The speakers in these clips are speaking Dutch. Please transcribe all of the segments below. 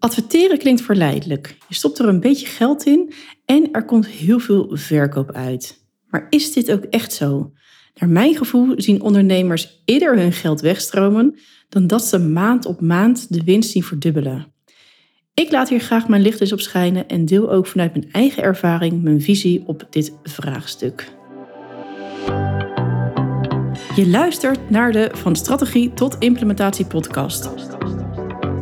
Adverteren klinkt verleidelijk. Je stopt er een beetje geld in en er komt heel veel verkoop uit. Maar is dit ook echt zo? Naar mijn gevoel zien ondernemers eerder hun geld wegstromen dan dat ze maand op maand de winst zien verdubbelen. Ik laat hier graag mijn licht eens op schijnen en deel ook vanuit mijn eigen ervaring mijn visie op dit vraagstuk. Je luistert naar de Van Strategie tot Implementatie podcast.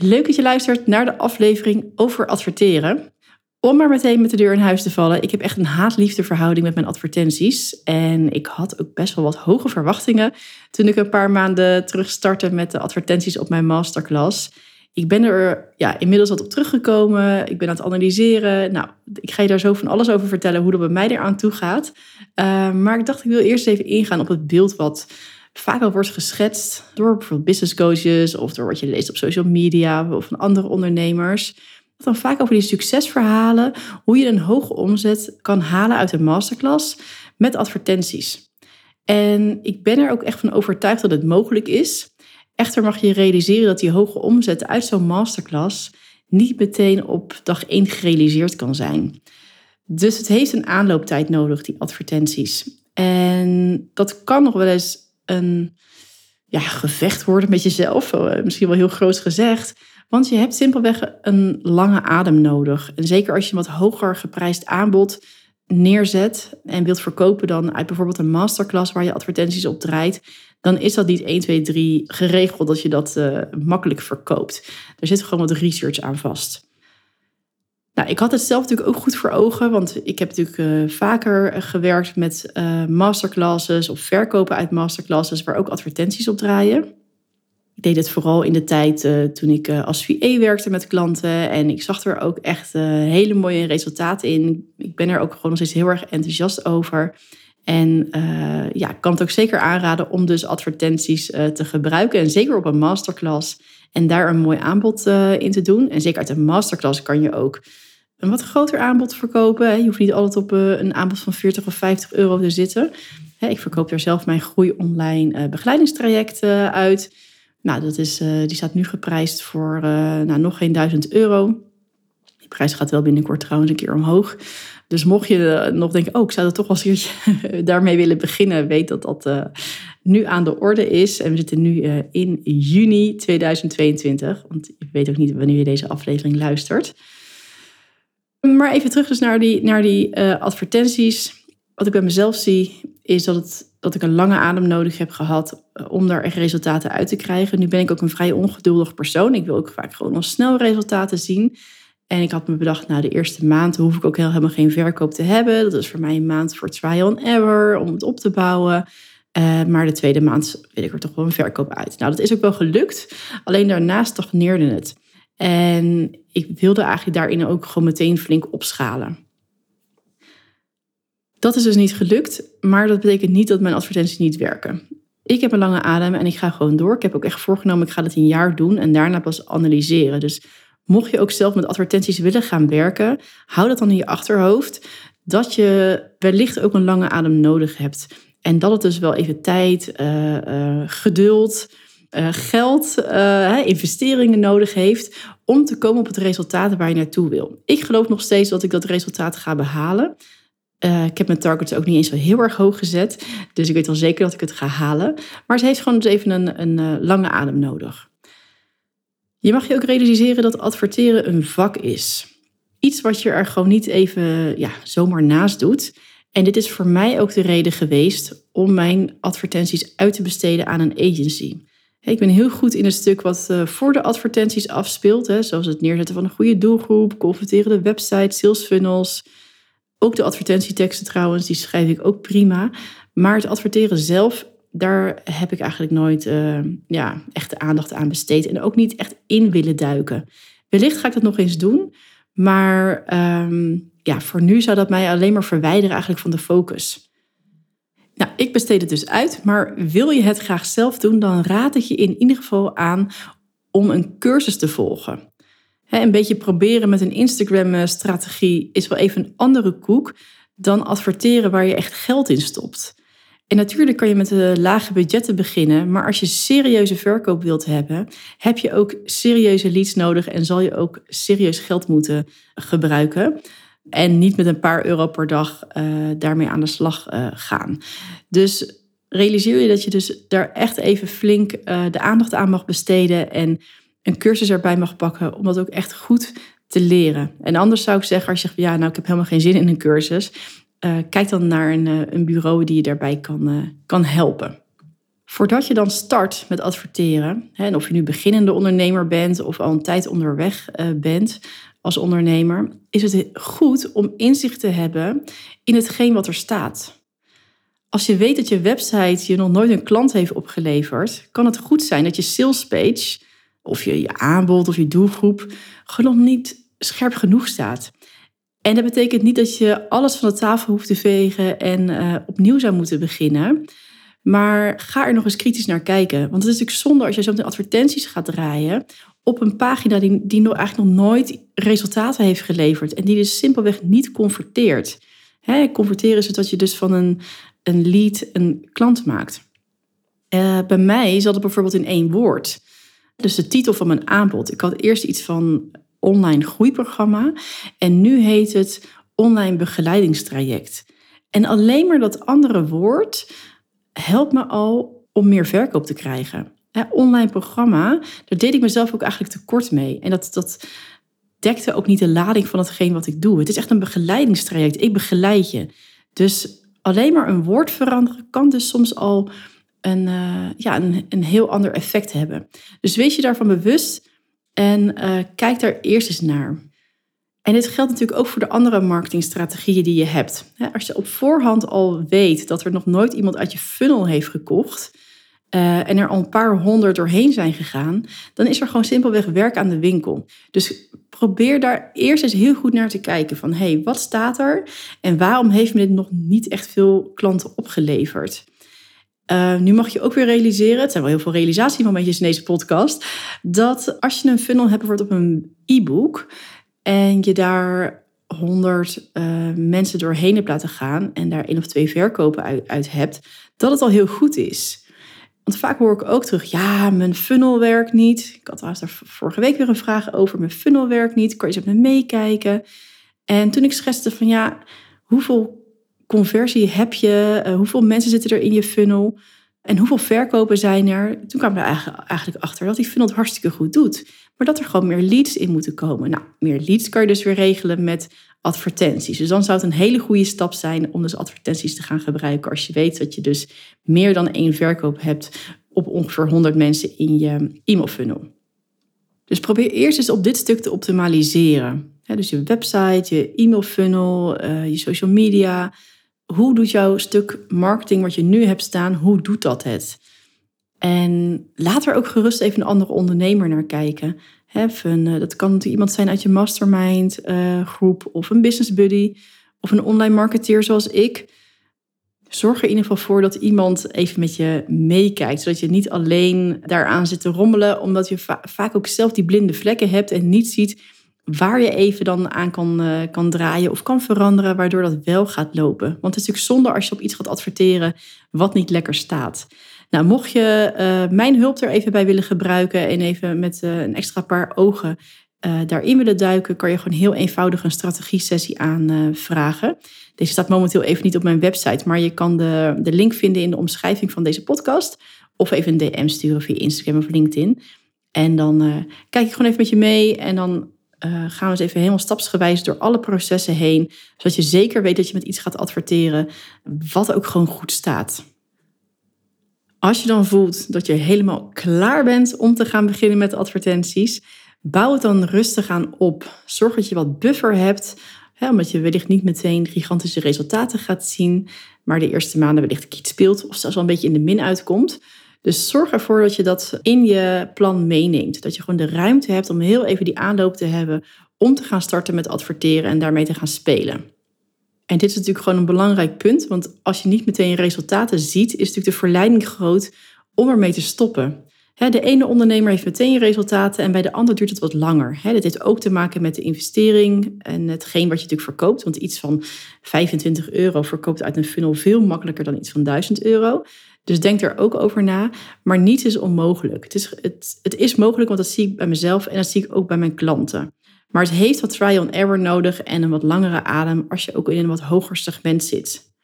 Leuk dat je luistert naar de aflevering over adverteren. Om maar meteen met de deur in huis te vallen. Ik heb echt een haat-liefde verhouding met mijn advertenties. En ik had ook best wel wat hoge verwachtingen toen ik een paar maanden terug startte met de advertenties op mijn masterclass. Ik ben er ja, inmiddels wat op teruggekomen. Ik ben aan het analyseren. Nou, ik ga je daar zo van alles over vertellen hoe dat bij mij eraan toe gaat. Uh, maar ik dacht, ik wil eerst even ingaan op het beeld wat vaak al wordt geschetst door bijvoorbeeld business coaches of door wat je leest op social media of van andere ondernemers. Dat dan vaak over die succesverhalen, hoe je een hoge omzet kan halen uit een masterclass met advertenties. En ik ben er ook echt van overtuigd dat het mogelijk is. Echter mag je realiseren dat die hoge omzet uit zo'n masterclass niet meteen op dag 1 gerealiseerd kan zijn. Dus het heeft een aanlooptijd nodig, die advertenties. En dat kan nog wel eens een ja, gevecht worden met jezelf. Eh, misschien wel heel groot gezegd. Want je hebt simpelweg een lange adem nodig. En zeker als je wat hoger geprijsd aanbod neerzet en wilt verkopen dan uit bijvoorbeeld een masterclass waar je advertenties op draait, dan is dat niet 1, 2, 3 geregeld dat je dat uh, makkelijk verkoopt. Er zit gewoon wat research aan vast. Nou, ik had het zelf natuurlijk ook goed voor ogen, want ik heb natuurlijk uh, vaker gewerkt met uh, masterclasses of verkopen uit masterclasses waar ook advertenties op draaien. Ik deed het vooral in de tijd uh, toen ik als VA werkte met klanten en ik zag er ook echt hele mooie resultaten in. Ik ben er ook gewoon nog steeds heel erg enthousiast over. En ja, ik kan het ook zeker aanraden om dus advertenties te gebruiken en zeker op een masterclass en daar een mooi aanbod in te doen. En zeker uit een masterclass kan je ook een wat groter aanbod verkopen. Je hoeft niet altijd op eh, een aanbod van 40 of 50 euro te zitten. Ik verkoop daar zelf mijn groei online eh, begeleidingstraject eh, uit. Nou, dat is, die staat nu geprijsd voor nou, nog geen 1000 euro. Die prijs gaat wel binnenkort trouwens een keer omhoog. Dus mocht je nog denken, oh, ik zou er toch wel eens daarmee willen beginnen, weet dat dat nu aan de orde is. En we zitten nu in juni 2022, want ik weet ook niet wanneer je deze aflevering luistert. Maar even terug dus naar die, naar die uh, advertenties. Wat ik bij mezelf zie, is dat, het, dat ik een lange adem nodig heb gehad eh, om daar echt resultaten uit te krijgen. Nu ben ik ook een vrij ongeduldig persoon. Ik wil ook vaak gewoon al snel resultaten zien. En ik had me bedacht, nou de eerste maand hoef ik ook helemaal geen verkoop te hebben. Dat is voor mij een maand voor trial and error, om het op te bouwen. Uh, maar de tweede maand wil ik er toch wel een verkoop uit. Nou, dat is ook wel gelukt. Alleen daarnaast stagneerde het. En ik wilde eigenlijk daarin ook gewoon meteen flink opschalen. Dat is dus niet gelukt, maar dat betekent niet dat mijn advertenties niet werken. Ik heb een lange adem en ik ga gewoon door. Ik heb ook echt voorgenomen, ik ga het een jaar doen en daarna pas analyseren. Dus mocht je ook zelf met advertenties willen gaan werken, hou dat dan in je achterhoofd dat je wellicht ook een lange adem nodig hebt. En dat het dus wel even tijd, uh, uh, geduld, uh, geld, uh, investeringen nodig heeft om te komen op het resultaat waar je naartoe wil. Ik geloof nog steeds dat ik dat resultaat ga behalen. Uh, ik heb mijn targets ook niet eens zo heel erg hoog gezet. Dus ik weet wel zeker dat ik het ga halen. Maar ze heeft gewoon dus even een, een lange adem nodig. Je mag je ook realiseren dat adverteren een vak is. Iets wat je er gewoon niet even ja, zomaar naast doet. En dit is voor mij ook de reden geweest om mijn advertenties uit te besteden aan een agency. Ik ben heel goed in het stuk wat eh, voor de advertenties afspeelt, hè, zoals het neerzetten van een goede doelgroep, converterende website, sales funnels. Ook de advertentieteksten trouwens, die schrijf ik ook prima. Maar het adverteren zelf, daar heb ik eigenlijk nooit uh, ja, echt de aandacht aan besteed en ook niet echt in willen duiken. Wellicht ga ik dat nog eens doen, Maar ehm, ja, voor nu zou dat mij alleen maar verwijderen eigenlijk van de focus. Nou, ik besteed het dus uit, maar wil je het graag zelf doen, dan raad ik je in ieder geval aan om een cursus te volgen. een beetje proberen met een Instagram-strategie is wel even een andere koek dan adverteren waar je echt geld in stopt. En natuurlijk kan je met de lage budgetten beginnen, maar als je serieuze verkoop wilt hebben, heb je ook serieuze leads nodig en zal je ook serieus geld moeten gebruiken. En niet met een paar euro per dag uh, daarmee aan de slag uh, gaan. Dus realiseer je dat je dus daar echt even flink uh, de aandacht aan mag besteden en een cursus erbij mag pakken om dat ook echt goed te leren. En anders zou ik zeggen, als je zegt, ja, nou, ik heb helemaal geen zin in een cursus, kijk dan naar een, een, bureau die je daarbij kan, kan helpen. Voordat je dan start met adverteren, hè, en of je nu beginnende ondernemer bent of al een tijd onderweg bent, als ondernemer, is het goed om inzicht te hebben in hetgeen wat er staat. Als je weet dat je website je nog nooit een klant heeft opgeleverd, kan het goed zijn dat je salespage of je, aanbod of je doelgroep gewoon niet scherp genoeg staat. En dat betekent niet dat je alles van de tafel hoeft te vegen en uh, opnieuw zou moeten beginnen. Maar ga er nog eens kritisch naar kijken. Want het is natuurlijk zonde als je zo meteen advertenties gaat draaien op een pagina die, die eigenlijk nog nooit resultaten heeft geleverd. En die dus simpelweg niet converteert. Hè, converteren is het dat je dus van een, een lead een klant maakt. Uh, bij mij zat het bijvoorbeeld in één woord. Dus de titel van mijn aanbod. Ik had eerst iets van online groeiprogramma. En nu heet het online begeleidingstraject. En alleen maar dat andere woord helpt me al om meer verkoop te krijgen online programma, daar deed ik mezelf ook eigenlijk tekort mee. En dat, dat dekte ook niet de lading van hetgeen wat ik doe. Het is echt een begeleidingstraject. Ik begeleid je. Dus alleen maar een woord veranderen kan dus soms al een, uh, ja, een, een heel ander effect hebben. Dus wees je daarvan bewust en uh, kijk daar eerst eens naar. En dit geldt natuurlijk ook voor de andere marketingstrategieën die je hebt. Als je op voorhand al weet dat er nog nooit iemand uit je funnel heeft gekocht, uh, en er al een paar honderd doorheen zijn gegaan, dan is er gewoon simpelweg werk aan de winkel. Dus probeer daar eerst eens heel goed naar te kijken van hé, hey, wat staat er en waarom heeft me dit nog niet echt veel klanten opgeleverd? Uh, nu mag je ook weer realiseren, het zijn wel heel veel realisatiemomentjes in deze podcast, dat als je een funnel hebt bijvoorbeeld op een e-book en je daar 100 uh, mensen doorheen hebt laten gaan en daar één of twee verkopen uit hebt, dat het al heel goed is. Want vaak hoor ik ook terug, ja, mijn funnel werkt niet. Ik had trouwens daar vorige week weer een vraag over, mijn funnel werkt niet. Kan je eens met me meekijken? En toen ik schetste van, ja, hoeveel conversie heb je? Uh, hoeveel mensen zitten er in je funnel? En hoeveel verkopen zijn er? Toen kwam er eigenlijk achter dat die funnel het hartstikke goed doet. Maar dat er gewoon meer leads in moeten komen. Nou, meer leads kan je dus weer regelen met advertenties. Dus dan zou het een hele goede stap zijn om dus advertenties te gaan gebruiken. Als je weet dat je dus meer dan één verkoop hebt op ongeveer 100 mensen in je e-mail funnel. Dus probeer eerst eens op dit stuk te optimaliseren. dus je website, je e-mail funnel, eh, je social media. Hoe doet jouw stuk marketing wat je nu hebt staan, hoe doet dat het? En laat er ook gerust even een andere ondernemer naar kijken. Eh, dat kan iemand zijn uit je mastermind uh, groep of een business buddy of een online marketeer zoals ik. Zorg er in ieder geval voor dat iemand even met je meekijkt, zodat je niet alleen daaraan zit te rommelen, omdat je vaak ook zelf die blinde vlekken hebt en niet ziet waar je even dan aan kan, uh, kan draaien of kan veranderen, waardoor dat wel gaat lopen. Want het is natuurlijk zonde als je op iets gaat adverteren wat niet lekker staat. Nou, mocht je uh, mijn hulp er even bij willen gebruiken en even met uh, een extra paar ogen daarin willen duiken, kan je gewoon heel eenvoudig een strategie-sessie aanvragen. deze staat momenteel even niet op mijn website, maar je kan de, de link vinden in de omschrijving van deze podcast. Of even een DM sturen via Instagram of LinkedIn. En dan kijk ik gewoon even met je mee en dan gaan we eens even helemaal stapsgewijs door alle processen heen. Zodat je zeker weet dat je met iets gaat adverteren wat ook gewoon goed staat. Als je dan voelt dat je helemaal klaar bent om te gaan beginnen met advertenties, bouw het dan rustig aan op. Zorg dat je wat buffer hebt, hè, omdat je wellicht niet meteen gigantische resultaten gaat zien, maar de eerste maanden wellicht iets speelt of zelfs wel een beetje in de min uitkomt. Dus zorg ervoor dat je dat in je plan meeneemt. Dat je gewoon de ruimte hebt om heel even die aanloop te hebben om te gaan starten met adverteren en daarmee te gaan spelen. En dit is natuurlijk gewoon een belangrijk punt, want als je niet meteen resultaten ziet, is natuurlijk de verleiding groot om ermee te stoppen. De ene ondernemer heeft meteen resultaten en bij de ander duurt het wat langer. Dit heeft ook te maken met de investering en hetgeen wat je natuurlijk verkoopt. Want iets van 25 euro verkoopt uit een funnel veel makkelijker dan iets van 1000 euro. Dus denk er ook over na. Maar niets is onmogelijk. Het is, het, het is mogelijk, want dat zie ik bij mezelf en dat zie ik ook bij mijn klanten. Maar het heeft wat trial and error nodig en een wat langere adem als je ook in een wat hoger segment zit.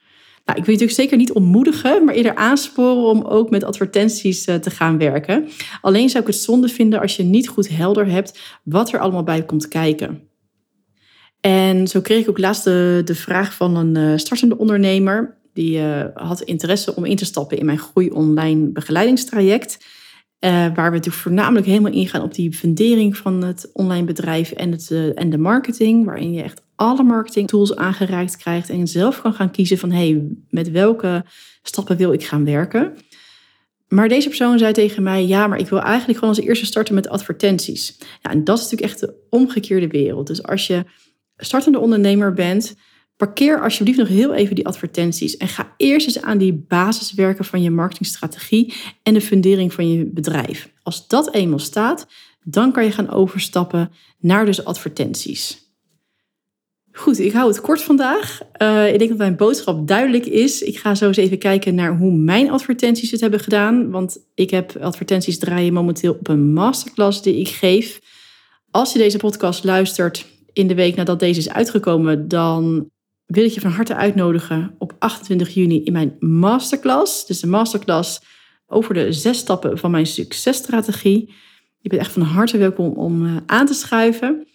Nou, ik wil je natuurlijk zeker niet ontmoedigen, maar eerder aansporen om ook met advertenties eh, te gaan werken. Alleen zou ik het zonde vinden als je niet goed helder hebt wat er allemaal bij komt kijken. En zo kreeg ik ook laatst de, de vraag van een eh, startende ondernemer. Die uh, had interesse om in te stappen in mijn groei online begeleidingstraject. Uh, waar we natuurlijk voornamelijk helemaal ingaan op die fundering van het online bedrijf en, het, en de marketing. Waarin je echt alle marketing tools aangereikt krijgt en zelf kan gaan kiezen van hey, met welke stappen wil ik gaan werken. Maar deze persoon zei tegen mij: Ja, maar ik wil eigenlijk gewoon als eerste starten met advertenties. Ja, en dat is natuurlijk echt de omgekeerde wereld. Dus als je startende ondernemer bent, parkeer alsjeblieft nog heel even die advertenties. En ga eerst eens aan die basis werken van je marketingstrategie en de fundering van je bedrijf. Als dat eenmaal staat, dan kan je gaan overstappen naar dus advertenties. Goed, ik hou het kort vandaag. Uh, ik denk dat mijn boodschap duidelijk is. Ik ga zo eens even kijken naar hoe mijn advertenties het hebben gedaan. Want ik heb advertenties draaien momenteel op een masterclass die ik geef. Als je deze podcast luistert in de week nadat deze is uitgekomen, dan wil ik je van harte uitnodigen op 28 juni in mijn masterclass. Dus de masterclass over de zes stappen van mijn successtrategie. Je bent echt van harte welkom om uh, aan te schuiven.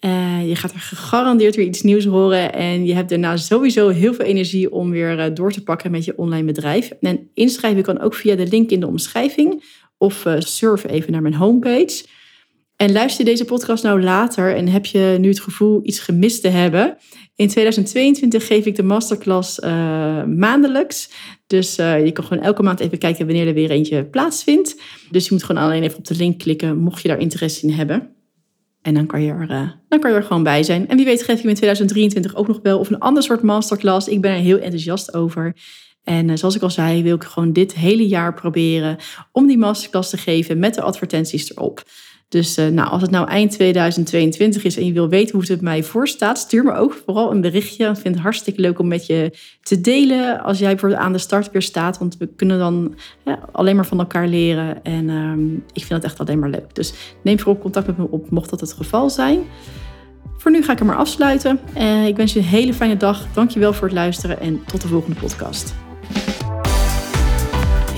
Uh, je gaat er gegarandeerd weer iets nieuws horen. En je hebt daarna sowieso heel veel energie om weer uh, door te pakken met je online bedrijf. En inschrijven kan ook via de link in de omschrijving. Of surf even naar mijn homepage. En luister je deze podcast nou later en heb je nu het gevoel iets gemist te hebben. In 2022 geef ik de masterclass maandelijks. Dus je kan gewoon elke maand even kijken wanneer er weer eentje plaatsvindt. Dus je moet gewoon alleen even op de link klikken mocht je daar interesse in hebben. En dan kan, je er, uh, dan kan je er gewoon bij zijn. En wie weet geef me in 2023 ook nog wel of een ander soort masterclass. Ik ben er heel enthousiast over. En zoals ik al zei, wil ik gewoon dit hele jaar proberen om die masterclass te geven met de advertenties erop. Dus uh, nou, als het nou eind 2022 is en je wil weten hoe het mij voor staat, stuur me ook vooral een berichtje. Ik vind het hartstikke leuk om met je te delen als jij bijvoorbeeld aan de start weer staat. Want we kunnen dan alleen maar van elkaar leren. En um, ik vind het echt alleen maar leuk. Dus neem vooral contact met me op, mocht dat het geval zijn. Voor nu ga ik hem maar afsluiten. Uh, ik wens je een hele fijne dag. Dankjewel voor het luisteren en tot de volgende podcast.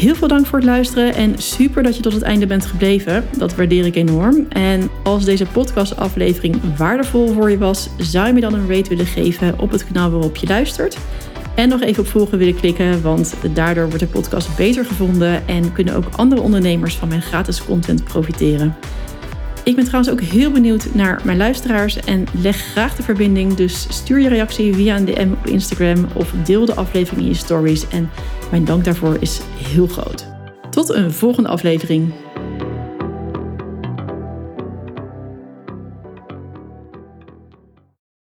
Heel veel dank voor het luisteren en super dat je tot het einde bent gebleven. Dat waardeer ik enorm. En als deze podcastaflevering waardevol voor je was, zou je me dan een rate willen geven op het kanaal waarop je luistert. En nog even op volgen willen klikken, want daardoor wordt de podcast beter gevonden en kunnen ook andere ondernemers van mijn gratis content profiteren. Ik ben trouwens ook heel benieuwd naar mijn luisteraars en leg graag de verbinding. Dus stuur je reactie via een DM op Instagram of deel de aflevering in je stories. En mijn dank daarvoor is heel groot. Tot een volgende aflevering.